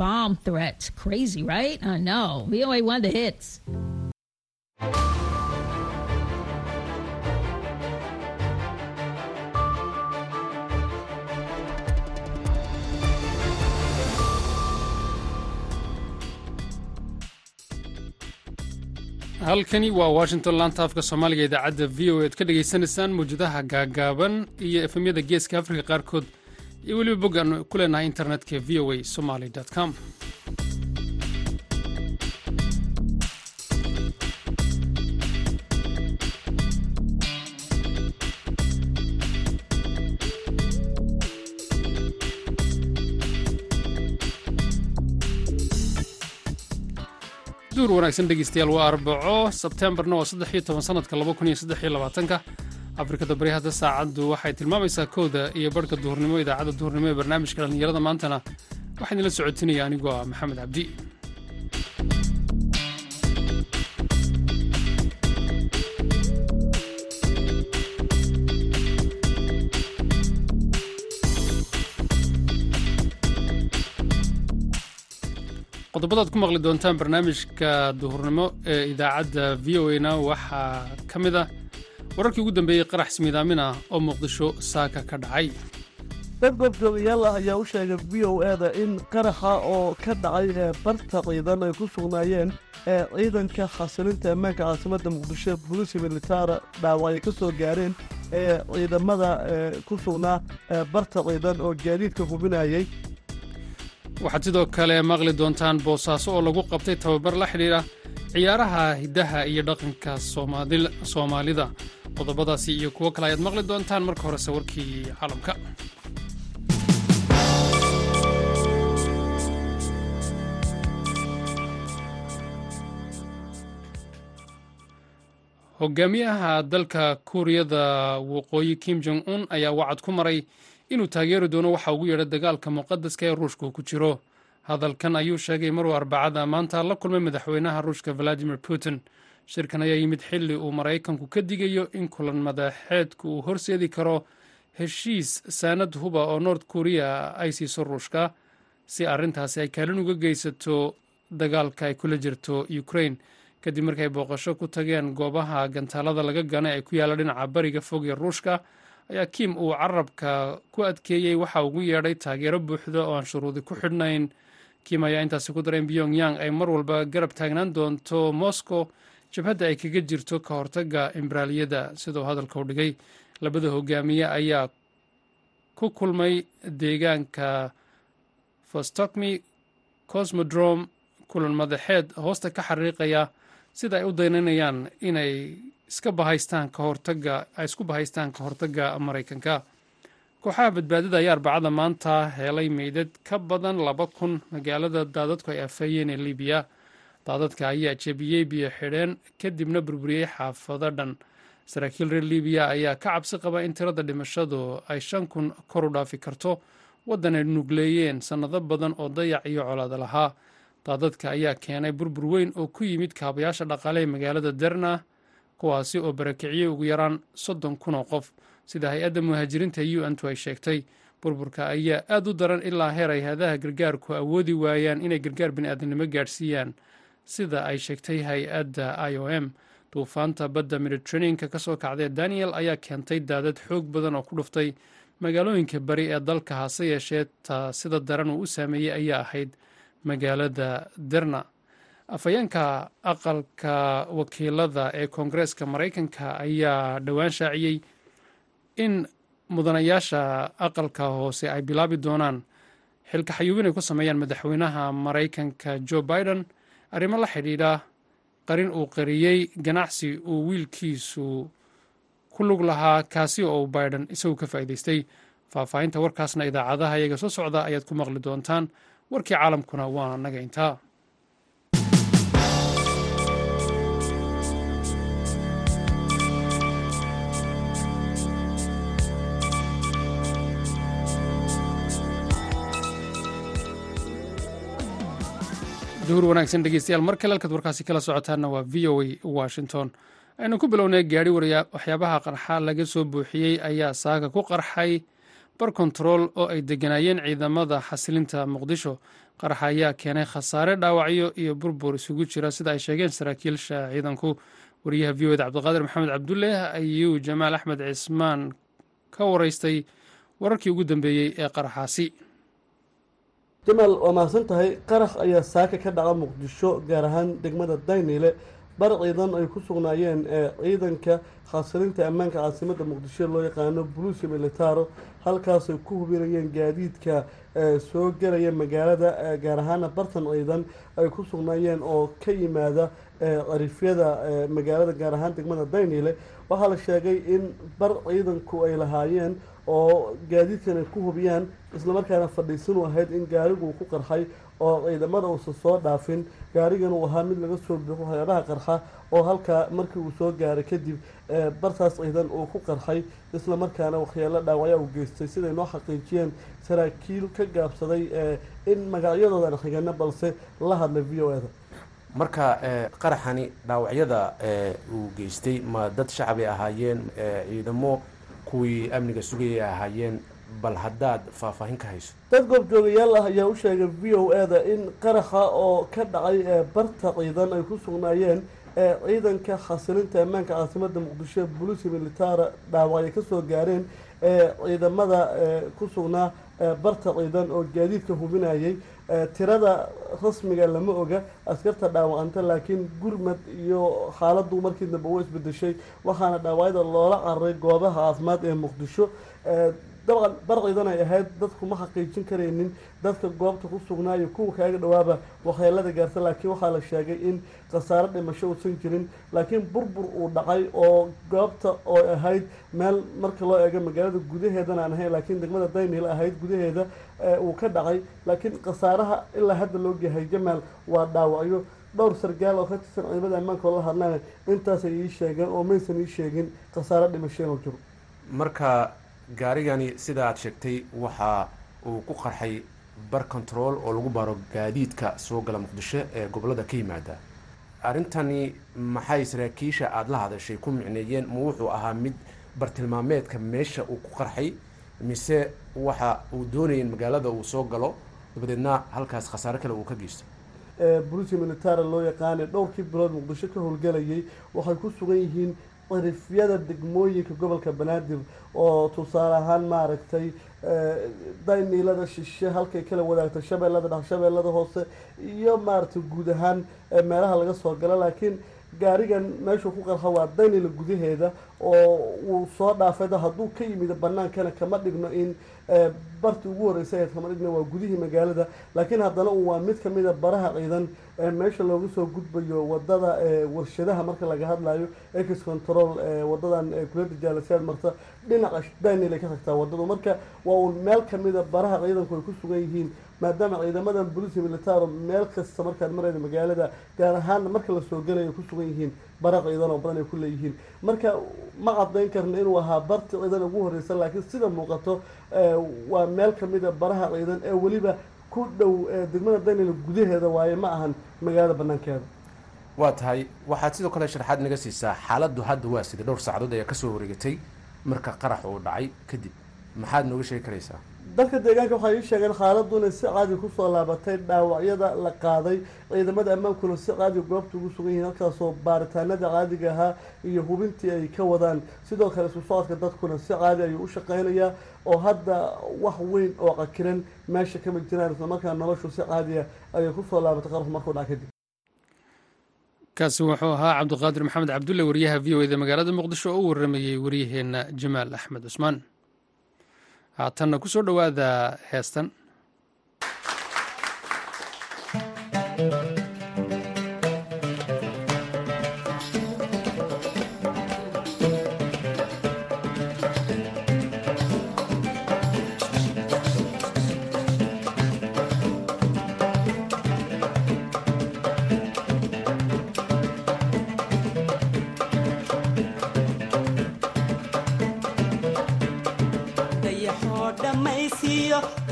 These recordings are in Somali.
bomb threats. Crazy, right? I know. VOA one the hits. halkani waa washington laanta afka soomaaliga idaacadda v o ead ka dhegaysanaysaan mawjadaha gaagaaban iyo efemyada geeska afrika qaarkood iyo weliba bog aan ku leenahay internetka v o a somaly com. Duur wanaagsan dhegeystayaal waa arbaco sebtembarna waa saddex iyo toban sanadka laba kun iyo saddex iyo labaatanka afrikada bari hadda saacaddu waxay tilmaamaysaa kowda iyo barhka duhurnimo idaacadda duhurnimo ee barnaamijka dhallinyarada maantana. Waxaa idinla socotinaya anigoo ah maxamed cabdi. Qodobadaad ku maqli doontaan barnaamijka duhurnimo ee idaacadda v o a waxaa ka mid ah wararkii ugu dambeeyey qarax ismiidaamin ah oo muqdisho saaka ka dhacay. Goobjoogayaal ah ayaa u sheegay v o eda in qaraxa oo ka dhacay ee barta ciidan ay ku sugnaayeen ee ciidanka khasilinta ammaanka caasimadda muqdisho booliisi militaara dhaawac ay ka soo gaareen ee ciidamada ku sugnaa barta ciidan oo gaadiidka hubinayay waxaad sidoo kale maqli doontaan boosaaso oo lagu qabtay tababar la xidhiidha ciyaaraha hiddaha iyo dhaqanka soomaalida. Qodobadaasi iyo kuwo kale ayaad maqli doontaan marka horese warkii caalamka. Hogaamiyaha dalka kuuriyada waqooyi kim jong un ayaa wacad ku maray inuu taageeri doono waxa ugu yeedha dagaalka muqadaska ee ruushka ku jiro. Hadalkan ayuu sheegay maruu arbacada maanta la kulmay madaxweynaha ruushka valadimir putin. Shirkan ayaa yimid xilli uu maraykanku ka digayo in kulan madaxeedku uu horseedi karo heshiis saanad huba oo nord kuriya ay siiso ruushka si arrintaasi ay kaalin uga geysato dagaalka ay kula jirto ukrain kadib markay booqasho ku tageen goobaha gantaalada laga ganay ay ku yaalla dhinaca bariga fog ee ruushka ayaa kim uu carabka ku adkeeyey waxa ugu yeedhay taageero buuxda oo aan shuruudi ku xidhnayn. Kim ayaa intaasi ku daray in pyongyang ay mar walba garab taagnaan doonto moscow jabhadda ay kaga jirto ka hortagga imbraaliyada. Siduu hadalka u dhigay labada hogaamiye ayaa ku kulmay deegaanka fostokmi cosmodrome kulan madaxeed hoosta ka xariiqaya. Sida ay u daynanayaan inay iska bahaystaan ka hortagga ay isku bahaystaan ka hortagga maraykanka. Kooxaha badbaadada ayaa arbacada maanta helay meydad ka badan laba kun magaalada daadadku ay afeeyeen ee libiya daadadka ayaa jebiyey biyo xidheen kadibna burburiyey xaafado dhan. Saraakiil reer libiya ayaa ka cabsi qaba in tirada dhimashadu ay shan kun kor u dhaafi karto waddan ay nugleeyeen sannado badan oo dayac iyo colaada lahaa. Daadadka ayaa keenay burbur weyn oo ku yimid kaabayaasha dhaqaale ee magaalada derna kuwaasi oo barakiciyey ugu yaraan soddon kun oo qof. Sida hay'adda muhaajiriinta u n tu ay sheegtay burburka ayaa aad u daran ilaa heer ay hadaha gargaarku awoodi waayaan inay gargaar bini'aadamnimo gaadhsiiyaan. Sida ay sheegtay hay'adda i o m duufaanta badda mediteraneanka ka soo kacday daniel ayaa keentay daadad xoog badan oo ku dhuftay. Magaalooyinka bari ee dalka hase yeeshee taa sida daran uu u saameeyey ayaa ahayd magaalada derna afhayeenka aqalka wakiilada ee koongareeska maraykanka ayaa dhowaan shaaciyey in mudanayaasha aqalka hoose ay bilaabi doonaan xilka xayuubin ay ku sameeyaan madaxweynaha maraykanka jo biden. Arrimo la xidhiidha qarin uu qariyey ganacsi uu wiilkiisu ku lug lahaa kaasi oo biden isagu ka faa'iidaystay. Faahfaahinta warkaasna idaacadaha iyaga soo socda ayaad ku maqli doontaan. Warkii caalamkuna waa naga intaa duhur wanaagsan dhegeystayaal. Mar kale halkaad warkaasi kala socotaanna waa v o a washington. Aynu ku bilownay gaari waxyaabaha qarxa laga soo buuxiyey ayaa saaga ku qarxay bar kontarool oo ay deganaayeen ciidamada xasilinta muqdisho. Qaraxa ayaa keenay khasaare dhaawacyo iyo burbur isugu jira. Sida ay sheegeen saraakiilsha ciidanku wariyaha v o eda cabdiqaadir maxamed cabdulle ayuu jamaal axmed cismaan ka wareystay wararkii ugu dambeeyey ee qaraxaasi jamaal waa mahadsan tahay qarax ayaa saaka ka dhaca muqdisho gaar ahaan degmada dayniile bar ciidan ay ku sugnaayeen ee ciidanka khaasarinta ammaanka caasimadda muqdisho loo yaqaano buluusi militaro halkaasay ku hubinayeen gaadiidka soo gelaya magaalada gaar ahaana bartan ciidan ay ku sugnaayeen oo ka yimaada qarifyada magaalada gaar ahaan degmada dayniile waxaa la sheegay in bar ciidanku ay lahaayeen oo gaadiidkan ay ku hubiyaan islamarkaana fadhiisanu ahayd in gaariguu ku qarxay oo ciidamada uusan soo dhaafin. Gaarigan uu ahaa mid laga soo buuxo waxyaabaha qarxa oo halkaa markii uu soo gaaray kadib bartaas ciidan uu ku qarxay islamarkaana waxyaalo dhaawacya u geystay. Siday noo xaqiijiyeen saraakiil ka gaabsaday in magacyadoodan xigano balse la hadlay v o eda marka qaraxani dhaawacyada uu geystay ma dad shacbi ahaayeen ciidamo kuwii amniga sugayay ahaayeen bal haddaad faahfaahin ka hayso? Dad goobjoogayaal ah ayaa u sheegay v o eda in qaraxa oo ka dhacay barta ciidan ay ku sugnaayeen ciidanka khasilinta ammaanka caasimadda muqdisho buluusi militara dhaawacay ka soo gaareen ciidamada ku sugnaa barta ciidan oo gaadiidka hubinayay tirada rasmiga lama oga askarta dhaawacanta laakiin gurmad iyo xaaladu markii dambe u isbedeshay waxaana dhaawacyada loola cararay goobaha caafimaad ee muqdisho dabcan bar ciidan ay ahayd dadku ma xaqiijin karaynin. Dadka goobta ku sugnaa iyo kuwa kaaga dhawaaba waxyeelada gaarta laakiin waxaa la sheegay in khasaaro dhimasho uusan jirin. Laakiin burbur uu dhacay oo goobta oo ahayd meel marka loo eego magaalada gudaheedana aan ahayn laakiin degmada daynil ahayd gudaheeda uu ka dhacay. Laakiin khasaaraha ilaa hadda loo gahay jamaal waa dhaawacyo. Dhowr sargaal oo ka tirsan ciidamada ammaanka oo la hadlana intaasay ii sheegeen oo maysan ii sheegin khasaaro dhimasho inuu jiro. Marka gaarigani sida aad sheegtay waxa uu ku qarxay bar control oo lagu baro gaadiidka soo gala muqdisho ee gobollada ka yimaada. Arrintani maxay saraakiisha aada la hadashay? Ku micneeyeen ma wuxuu ahaa mid bartilmaameedka meesha uu ku qarxay mise waxa uu doonayay in magaalada uu soo galo? Dabadeedna halkaas khasaare kale uu ka geysto buluusi militara loo yaqaanay dhowrkii bilood muqdisho ka howlgelayay waxay ku sugan yihiin cirifyada degmooyinka gobolka banaadir oo tusaale ahaan maaragtay dayniilada shishe halkay kala wadaagto shabeellada dhex shabeellada hoose iyo maaragtay guud ahaan meelaha laga soo galo laakiin gaarigan meeshuu ku qarxa waa daynila gudaheeda oo uu soo dhaafayda hadduu ka yimid banaankana kama dhigno in barti ugu horreysay kama dhigno waa gudihii magaalada. Laakiin haddana waa mid kamida baraha ciidan meesha looga soo gudbayo waddada warshadaha marka laga hadlayo ex control wadadan kulada jaalasiyaad marta dhinaca daynil ay ka tagtaa wadadu marka waa uun meel kamida baraha ciidanku ay ku sugan yihiin maadaama ciidamadan boliisi militaro meel kasta markaad marayda magaalada gaar ahaan marka la soo gelayo ku sugan yihiin bara ciidan oo badan ay ku leeyihiin. Marka ma cadayn karna inuu ahaa barti ciidan ugu horreysa laakiin sida muuqato waa meel kamida baraha ciidan ee weliba ku dhow degmada daynila gudaheeda waaye ma ahan magaalada banaankeeda waa tahay. Waxaad sidoo kale sharxaad naga siisaa xaaladdu hadda waa sida dhowr saacadood ayaa ka soo wareegatay marka qarax uu dhacay kadib. Maxaad nooga sheegi karaysaa dadka deegaanka waxay ii sheegeen xaaladdu inay si caadi ku soo laabatay dhaawacyada la qaaday ciidamada ammaankuna si caadi goobta ugu sugan yihiin halkaasoo baaritaanada caadiga ahaa iyo hubintii ay ka wadaan. Sidoo kale isu socodka dadkuna si caadi ayuu u shaqeynayaa oo hadda wax weyn oo qakiran meesha kama jiraan islamarkaa noloshu si caadiya ayay ku soo laabatay qarxu markuu dhaca kadib kaasi wuxuu ahaa cabdiqaadir maxamed cabdulle wariyaha v o eda magaalada muqdisho oo u waramayey waryaheena jamaal axmed cusmaan haatanna ku soo dhowaada heestan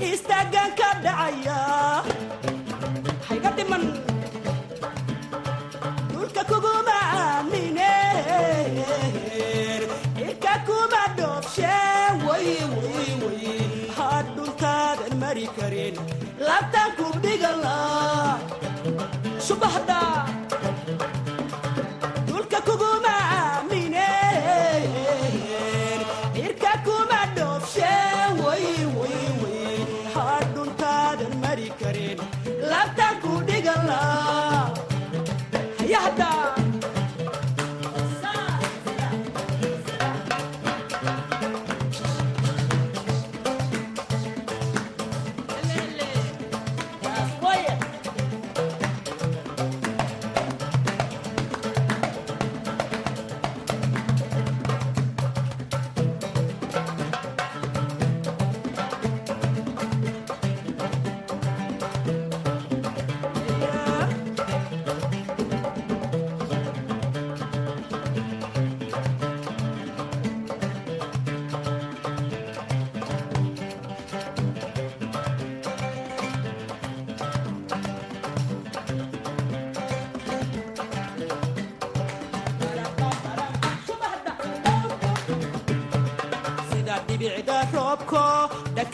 istaagan ka dhacaya hayga dhiman dhulka kuguma aamine irka kuma dhoobshe way hadhuntaadan mari karin. Labtan ku dhigala subaxda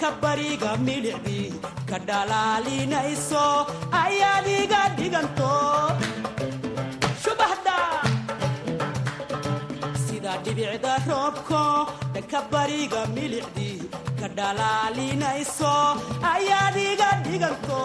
dhanka bariga milicdii ka dhalaalinayso ayaad iga dhiganto subaxda sida dhibicda roobko dhanka bariga milicdii ka dhalaalinayso ayaad iga dhiganto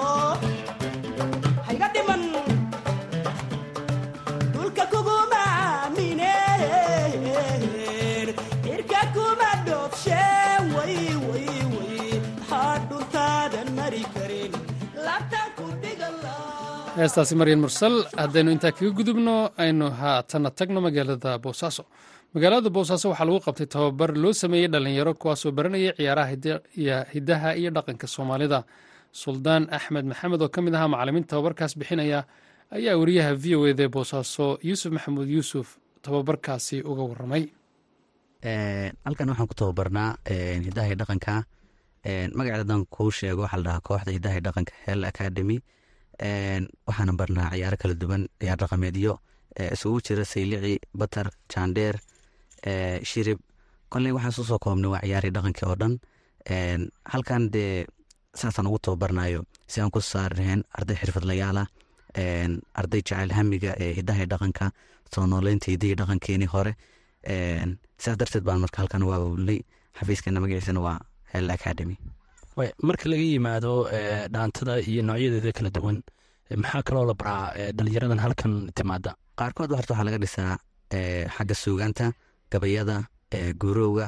heestaasi maryan mursal haddaynu intaa kaga gudubno aynu haatana tagno magaalada boosaaso magaalada boosaaso waxaa lagu qabtay tababar loo sameeyey dhallinyaro kuwaasoo baranayay ciyaaraha hiddaha iyo dhaqanka soomaalida. Suldaan axmed maxamed oo ka mid ahaa macalimiinta tababarkaas bixinaya ayaa wariyaha v o eda boosaaso yuusuf maxamuud yuusuf tababarkaasi uga waramay halkan waxaan ku tababarnaa hidaha iyo dhaqanka. Magaceeda haddaan kuu sheego waxaa la dhahaa kooxda hidaha iyo dhaqanka hel academy waxaana barnaa ciyaaro kala duwan ciyaar dhaqameedyo isugu jira saylici batar jaandheer shirib. Koley waxaan soo koobnay waa ciyaari dhaqanka oo dhan. Halkan dee saasaan ugu tababarnayo si aan ku saarnahayn arday xirfadlayaala arday jecel hamiga ee hidaha dhaqanka soo nooleynta hidahi dhaqankeenii hore. Sidaas darteed baan marka halkan waa awlnay xafiiskeena magaciisana waa hel academy marka laga yimaado dhaantada iyo noocyadeeda kala duwan maxaa kaloo la baraa dhalinyaradan halkan timaada qaarkood horta waxaa laga dhisaa xagga suugaanta gabayada guurowga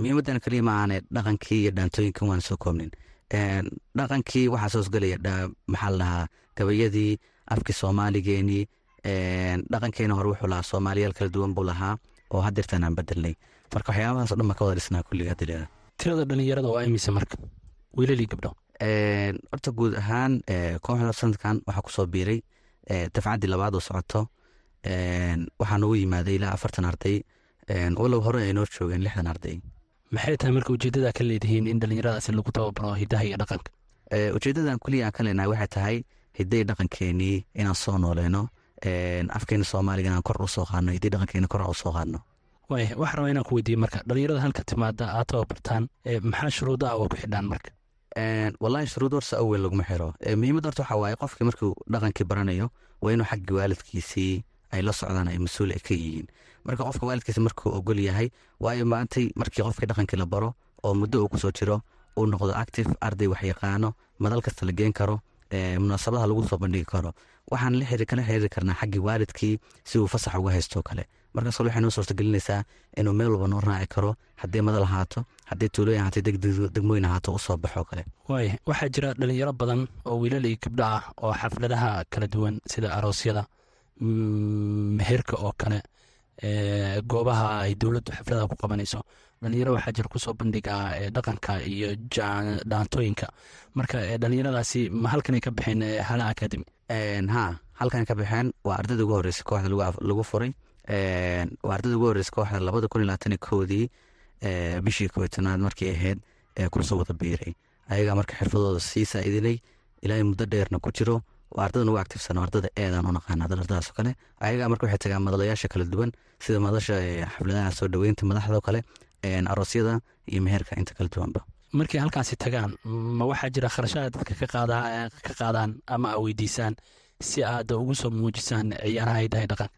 muhiimadan kaliya ma aane dhaqankii iyo dhaantooyinkan waan soo koobnin. Dhaqankii waxaa soosgelaya maxaa la gabayadii afkii soomaaligeenii dhaqankeena hore wuxuu lahaa soomaaliyaal kala duwan buu lahaa oo hadeertaan aan bedelnay. Marka waxyaabahaas dhan baa ka wada dhisnaa kulliga hadileeda tirada dhalinyarada waa imise marka wiilalii gabdho. Horta guud ahaan kooxda sanadkan waxaa ku soo biiray dafcaddii labaad oo socoto. Waxaa noogu yimaaday ilaa afartan arday. Walow hore ay noo joogeen lixdan arday. Maxay tahay marka ujeeddada ka leedihiin in dhallinyaradaasi lagu tababaro hidaha iyo dhaqanka? Ujeeddadan kuliya aan ka leenahay waxay tahay hiday dhaqankeenii inaan soo nooleyno afkeena soomaaliga inaan kor u soo qaadno hiday dhaqankeeni kor u soo qaadno waaya waxaa rabaa inaan ku weydiiye marka. Dhallinyarada halka timaada aad tababartaan maxaa shuruuda ah oo ku xidhaan marka? Wallahi shuruud horta awel laguma xiro. Muhiimad horta waxaa waaye qofkii markuu dhaqankii baranayo waa inuu xaggii waalidkiisii ay la socdaan ay mas'uul ay ka yihiin. Marka qofka waalidkiisa markuu ogol yahay waayo maantay markii qofkii dhaqankii la baro oo muddo uu ku soo jiro uu noqdo active arday waxyaqaano madal kasta la geen karo munaasabadaha lagu soo bandhigi karo. Waxaan kala xiriiri karnaa xaggii waalidkii si uu fasax uga haysto kale markaas waxay noo suurtagelinaysaa inuu meel walba noo raaci karo haddii madal ahaato haddii tuulooyin ahaato degmooyin ahaato u soo baxo kale. Waaya waxaa jira dhalinyaro badan oo wiilal iyo gabdho ah oo xafladaha kala duwan sida aroosyada meherka oo kale goobaha ay dowladdu xafladaha ku qabanayso. Dhalinyaro waxaa jira ku soo bandhiga dhaqanka iyo dhaantooyinka marka dhalinyaradaasi ma halkanay ka baxeen hala academy? Ha halkan ka baxeen. Waa ardayda ugu horreysay kooxda lagu furay waa ardayda ugu horreysay kooxda labada kun labaatan iyo kowdii bishii koobtanaad markii ahayd ku soo wada biiray. Ayagaa marka xirfadooda sii saa-idinay ilaa muddo dheerna ku jiro. Waa ardada nugu actifsan ardada eedaan u naqaana ardadaas kale. Ayagaa marka waxay tagaan madalayaasha kala duwan sida madasha xafladaha soo dhoweynta madaxda kale aroosyada iyo meherka inta kala duwanba markay halkaasi tagaan ma waxaa jira kharashaad dadka ka qaadaan ama a weydiisaan si aad ugu soo muujisaan ciyaaraha hidaha dhaqanka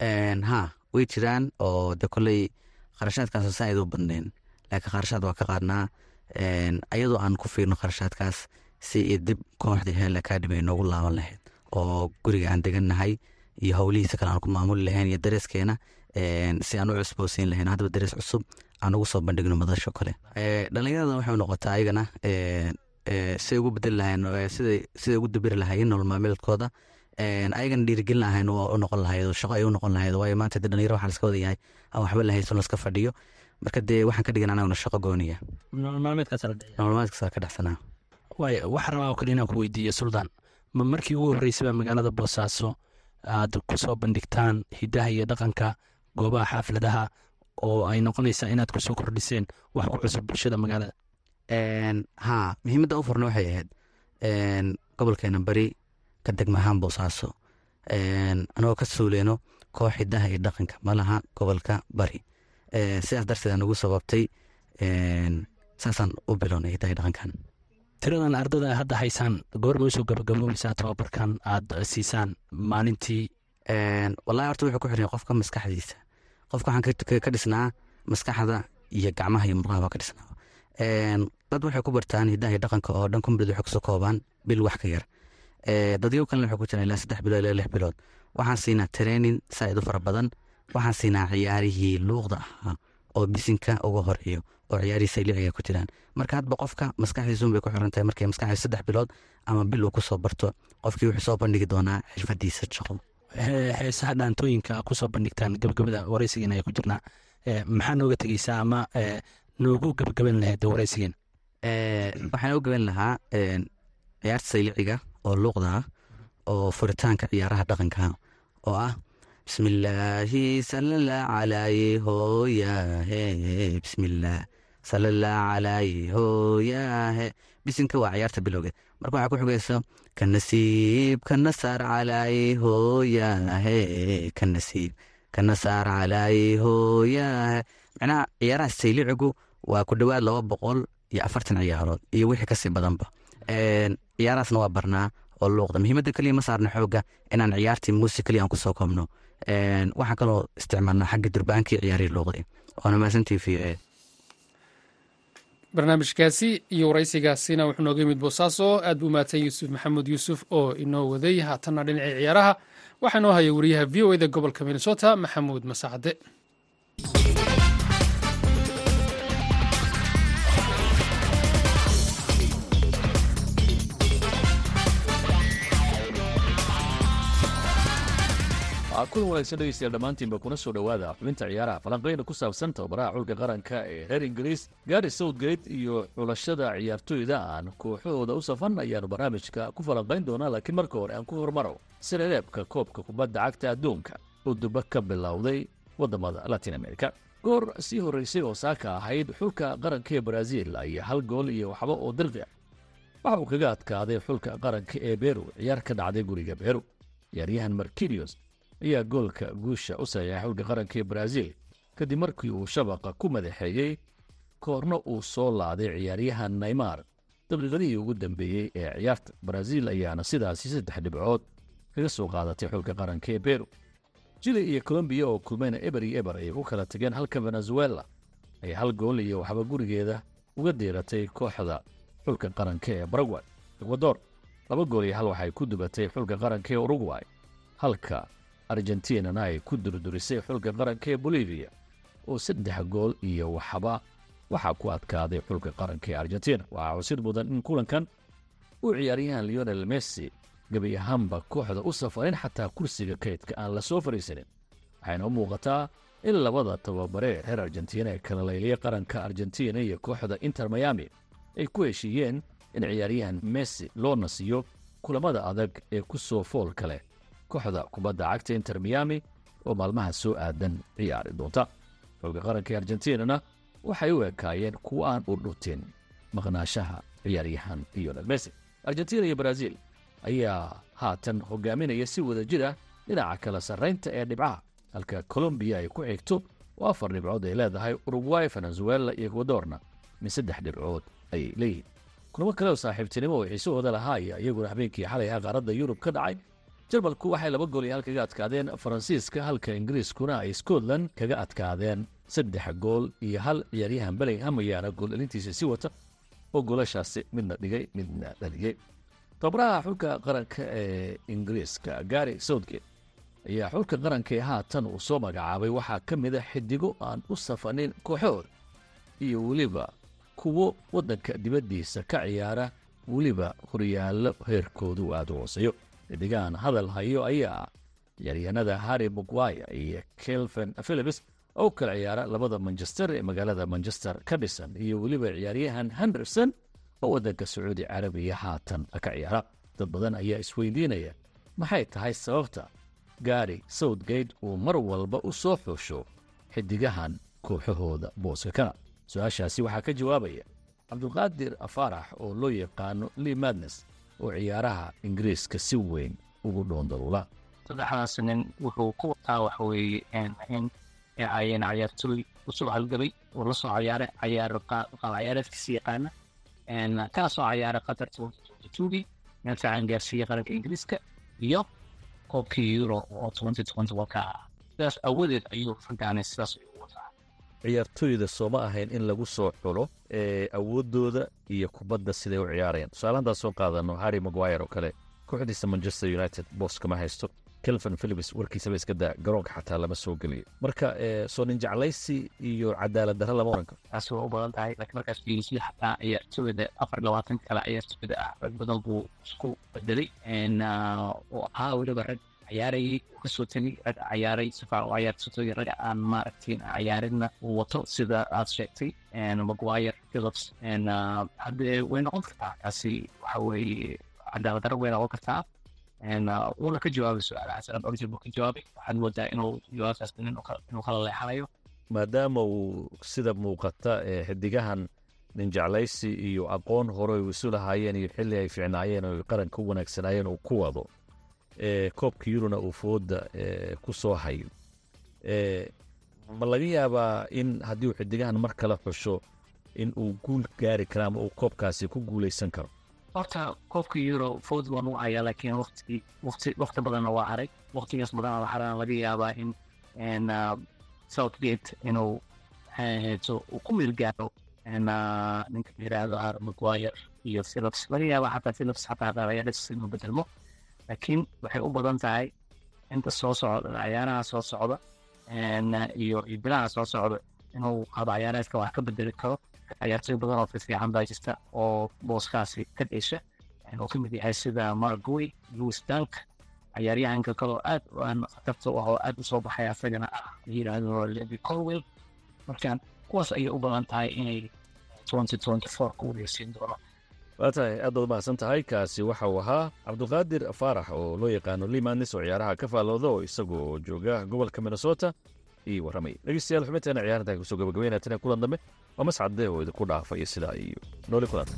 ha way jiraan oo de koley kharashaadkaas saaid u badneen laakiin kharashaad waa ka qaadnaa ayadoo aan ku fiirno kharashaadkaas si dib kooxdii hel academy noogu laaban lahayd oo guriga aan degannahay iyo howlihiisa kale aan ku maamuli lahayn iyo dareeskeena. Si aan u cusboosiin lahayn haddaba darees cusub aan ugu soo bandhigno madasho kale. Dhalinyarada waxay noqotaa ayagana siday ugu bedeli lahayn siday ugu dabiri lahaayeen nolol maalmeedkooda ayagana dhiirigelin lahayn u noqon lahayd shaqo ay u noqon lahayd waayo maanta de dhalinyaro waxaa laska wada yahay aan waxba lahaysan laska fadhiyo. Marka dee waxaan ka dhigan anaguna shaqo gooniya. Nolol maalmeedkaasa ka dhexsanaa. Rabaa oo kale inaan ku weydiiyo suldaan. Ma markii ugu horreysay baa magaalada boosaaso aad ku soo bandhigtaan hidaha iyo dhaqanka goobaha xaafladaha oo ay noqonaysaa inaad ku soo kordhiseen wax ku cusub bulshada magaalada. Ha muhiimadda u furna waxay ahayd gobolkeena bari ka degmahaan boosaaso anagoo ka suuleyno koox hidaha iyo dhaqanka malaha gobolka bari. Sidaas darteed aan ugu sababtay saasaan u bilownay hidaha iyo dhaqankan. Tiradan ardada hadda haysaan goorma u soo gabagaboobaysaa tababarkan aad siisaan maalintii. Wallahi horta wuxuu ku xirnay qofka maskaxdiisa. Qofka waxaan ka dhisnaa maskaxda iyo gacmaha iyo murqaha baa ka dhisnaa. Dad waxay ku bartaan hidaha iyo dhaqanka oo dhan kumbilad waxay ku soo koobaan bil wax ka yar dadyo kalena waxay ku jiraan ilaa saddex bilood ilaa lix bilood. Waxaan siinaa training saaid u fara badan. Waxaan siinaa ciyaarihii luuqda ahaa oo bisinka uga horeeyo oo ciyaarihii sayliciga ku jiraan. Marka hadba qofka maskaxdiisun bay ku xiran tahay markay maskaxdiisa saddex bilood ama bil uu ku soo barto qofkii wuxuu soo bandhigi doonaa xirfadiisa shaqo. Heesaha dhaantooyinka ku soo bandhigtaan gabagabada wareysigeena ay ku jirnaa. Maxaa nooga tegeysaa ama noogu gabagaban lahayd wareysigeen? Waxaan u gaban lahaa ciyaarta sayliciga oo luuqda ah oo furitaanka ciyaaraha dhaqanka oo ah bismillaahi salala calayhi hooyahe bismillaah salala calayhi hooyahe bisinka waa ciyaarta bilowgeed marka waxaa ku xigayso ka nasiib ka nasaar calayhi hooyahe ka nasiib ka nasaar calayhi hooyahe macnaha ciyaaraha saylicigu waa ku dhowaad laba boqol iyo afartan ciyaarood iyo wixii ka sii badanba ciyaarahaasna waa barnaa oo luuqda. Muhiimadda keliya ma saarna xooga inaan ciyaartii muusi keliya aan ku soo koobno. Waxaan kaloo isticmaalnaa xagga durbaankii ciyaarihii luuqdii waana mahadsantii v a barnaamijkaasi iyo waraysigaasina wuxuu nooga yimid boosaaso aad buu mahadsan yuusuf maxamuud yuusuf oo inoo waday haatanna dhinacii ciyaaraha. Waxaa inoo haya wariyaha v o eda gobolka minnesota maxamuud masacde kulan wanaagsan dhegeystayaal dhammaantiinba kuna soo dhowaada xubinta ciyaaraha falanqeyna ku saabsan tababaraha xulka qaranka ee reer ingiriis gaari southgate iyo xulashada ciyaartooyda aan kooxahooda u safan ayaanu barnaamijka ku falanqayn doonaa laakiin marka hore aan ku hormaro sirereebka koobka kubadda cagta adduunka oo ka bilowday waddamada latin america. Goor sii horraysay oo saaka ahayd xulka qaranka ee brazil ayaa hal gool iyo waxba oo dirqi ah. Waxa uu kaga adkaaday xulka qaranka ee beru ciyaar ka dhacday guriga beru ciyaaryahan markilios ayaa goolka guusha u saxeexay xulka qaranka ee brazil kadib markii uu shabaqa ku madaxeeyey koorna uu soo laaday ciyaaryahan neymar. Daqiiqadihii ugu dambeeyey ee ciyaarta brazil ayaana sidaasi saddex dhibcood kaga soo qaadatay xulka qaranka ee beru jili iyo colombiya oo kulmayna eber iyo eber ayay ku kala tageen halka venezuela ay hal gool iyo waxba gurigeeda uga deeratay kooxda xulka qaranka ee baragway ekwador laba gool iyo hal waxay ku dubatay xulka qaranka ee urugway halka argentinana ay ku durdurisay xulka qaranka ee bolivia oo saddex gool iyo waxba waxaa ku adkaaday xulka qaranka ee argentina. Waxaa xusid mudan in kulankan uu ciyaaryahan leonel messi gebi ahaanba kooxda u safarin xataa kursiga kaydka aan la soo fadhiisanin waxayna u muuqataa in labada tababare reer argentina ee kala layliyay qaranka argentina iyo kooxda inter miami ay ku heshiiyeen in ciyaaryahan messi loo nasiyo kulamada adag ee ku soo foolka leh kooxda kubadda cagta inter miami oo maalmaha soo aadan ciyaari doonta. Xulka qaranka ee argentinana waxay u ekaayeen kuwa aan u dhutin maqnaashaha ciyaaryahan lionel messi. Argentina iyo brazil ayaa haatan hogaaminaya si wada jir ah dhinaca kala sarraynta ee dhibcaha halka colombiya ay ku xigto oo afar dhibcood ay leedahay urugway venezuela iyo ekwadorna min saddex dhibcood ayay leeyihiin. Kulamo kale oo saaxiibtinimo oo xiisahooda lahaa ayaa iyaguna habeenkii xalay ah qaaradda yurub ka dhacay jarmalku waxay laba gool iyo hal kaga adkaadeen faransiiska halka ingiriiskuna ay scotland kaga adkaadeen saddex gool iyo hal ciyaaryahan bellingham ayaana gooldhalintiisa si wata oo goolashaasi midna dhigay midna dhaliyey tababaraha xulka qaranka ee ingiriiska gary southgate ayaa xulka qaranka ee haatan uu soo magacaabay. Waxaa ka mid a xidigo aan u safanin kooxooda iyo weliba kuwo waddanka dibaddiisa ka ciyaara weliba horyaallo heerkoodu aada u hooseeyo xidigahan hadal hayo ayaa ah ciyaaryahanada harry mugwaya iyo kelvin philips oo kala ciyaara labada manchester ee magaalada manchester ka dhisan iyo weliba ciyaaryahan henderson oo waddanka sacuudi carabiya haatan ka ciyaara. Dad badan ayaa isweydiinaya maxay tahay sababta gaari southgate uu mar walba u soo xoosho xidigahan kooxahooda booska kana? Su'aashaasi waxaa ka jawaabaya cabdulqaadir afaarax oo loo yaqaano lee madnes oo ciyaaraha ingiriiska si weyn ugu dhoondaruula saddexdaas nin wuxuu ku wataa waxa weeye in ay cayaartooy u soo halgabay oo la soo cayaaray cayaar qaab ciyaareedkiisa yaqaana. Kana cayaaray qatar tugi meel fiican gaarsiiyey qaranka ingiriiska iyo koobkii euro oo sidaas awadeed ayuu raggaani sidaas ciyaartooyda sooma ahayn in lagu soo xulo awooddooda iyo kubadda siday u ciyaarayaan. Tusaale haddaan soo qaadano harry maguire oo kale kooxdiisa manchester united boos kama haysto. Kelvin philips warkiisaba iska daa garoonka xataa lama soo geliyo. Marka soo nin jeclaysi iyo cadaalad darra lama oran karo taasi waa u badan tahay laakiin markaas fiilisyo xataa ciyaartooyda afar labaatan kale ciyaartooyda ah. Rag badan buu isku bedelay oo ahaa weliba rag ciyaarayay uu ka soo tegay rag ciyaaray sifa u ciyaarsatooy rag aan maaragtay ciyaarinna uu wato sida aad sheegtay maguire philips haddee way noqon kartaa taasi waxa weeye way noqon kartaa wuuna ka jawaabay su'aalahaas origin buu ka jawaabay waxaad moodaa inuu jawaabtaas inuu kala leexanayo. Maadaama uu sida muuqata xidigahan nin jeclaysi iyo aqoon hore u isu lahaayeen iyo xilli ay fiicnaayeen oo qaranka u wanaagsanaayeen uu ku wado koobka yuruna uu fooda ku soo hayo. Ma laga yaabaa in haddii uu xidigahan mar kale xusho in uu guul gaari karo ama uu koobkaasi ku guulaysan karo? Horta koobka euro food waan u hayaa laakiin waqti waqti waqti badanna waa arag waqtigaas badanna waxaa laga yaabaa in southgate inuu heeto uu ku meel gaaro ninka yiraahdo har maguire iyo philips laga yaabaa xataa philips xataa dhalinyaradiisa inuu bedelmo laakiin waxay u badan tahay inta soo socda ciyaaraha soo socda iyo bilaha soo socda inuu qaab ciyaareedka wax ka bedeli karo. Ciyaartooy badan oo fiican baa jirta oo booskaasi ka dhesha oo ka mid yahay sida margoy louis dunk ciyaaryahanka kaloo aad aan khatarta u ah oo aad u soo baxay asagana ah la levi colwell. Markaan kuwaas ayay u badan tahay inay twenty twenty four ku wareegsiin doono waa tahay aad baad mahadsan tahay kaasi waxa uu ahaa cabdulqaadir faarax oo loo yaqaano limanis oo ciyaaraha ka faallooda oo isagu oo jooga gobolka minnesota ii warramay dhegeystayaal xubinteena ciyaarta ku soo gabagabeynaya tan kulan dambe waa mascadde oo idinku dhaafaya sidaa iyo nooli kulanta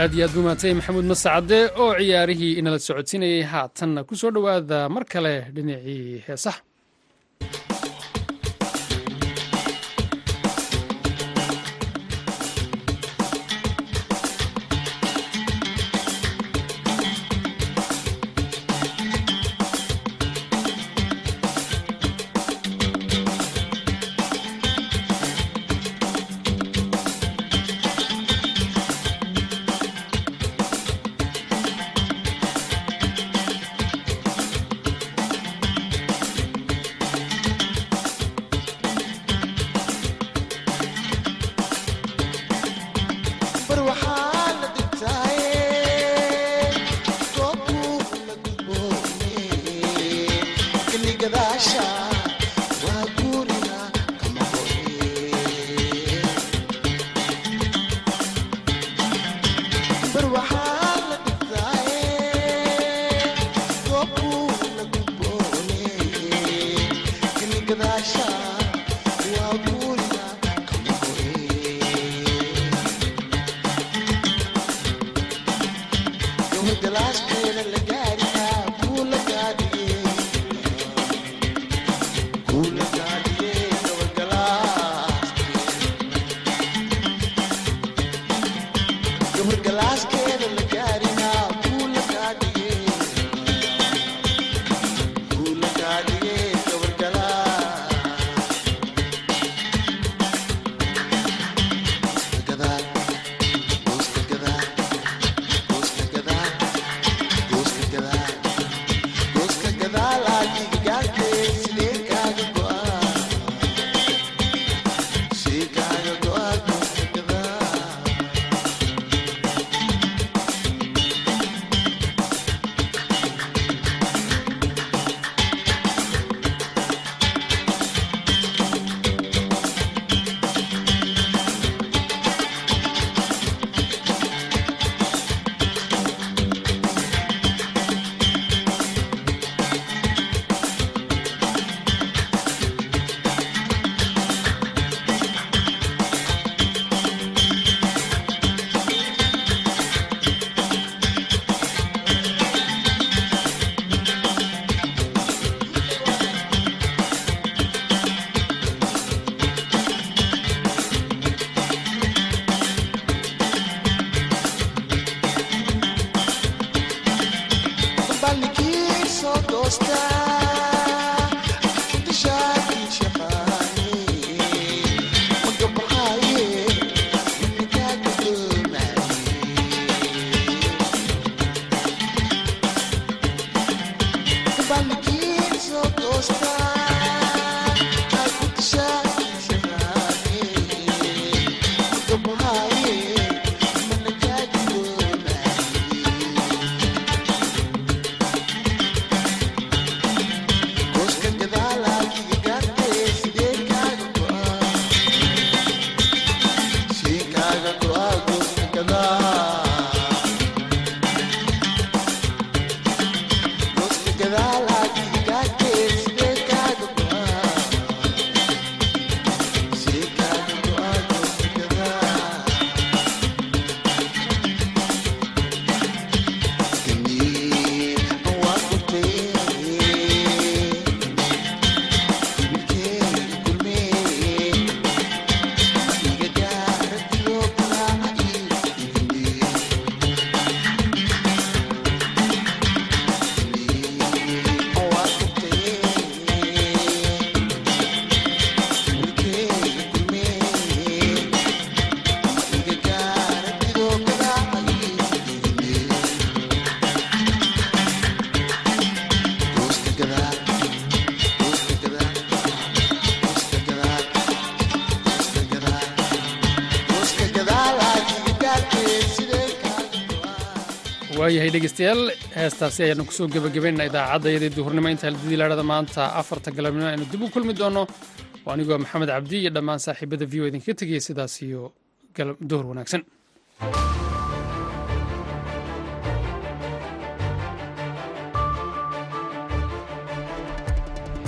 aad iyo aad buu mahadsanyahy maxamuud masacade oo ciyaarihii inala socodsiinayay haatanna ku soo dhowaada mar kale dhinacii heesaha waayahay dhegeystayaal heestaasi ayaanu ku soo gebagabaynaa idaacaddaiyadii duhurnimo inta halididii laadhada maanta afarta galabnimo aynu dib u kulmi doonno oo anigoo maxamed cabdi iyo dhammaan saaxiibada v o idinkaga tegaya sidaas iyo duhur wanaagsan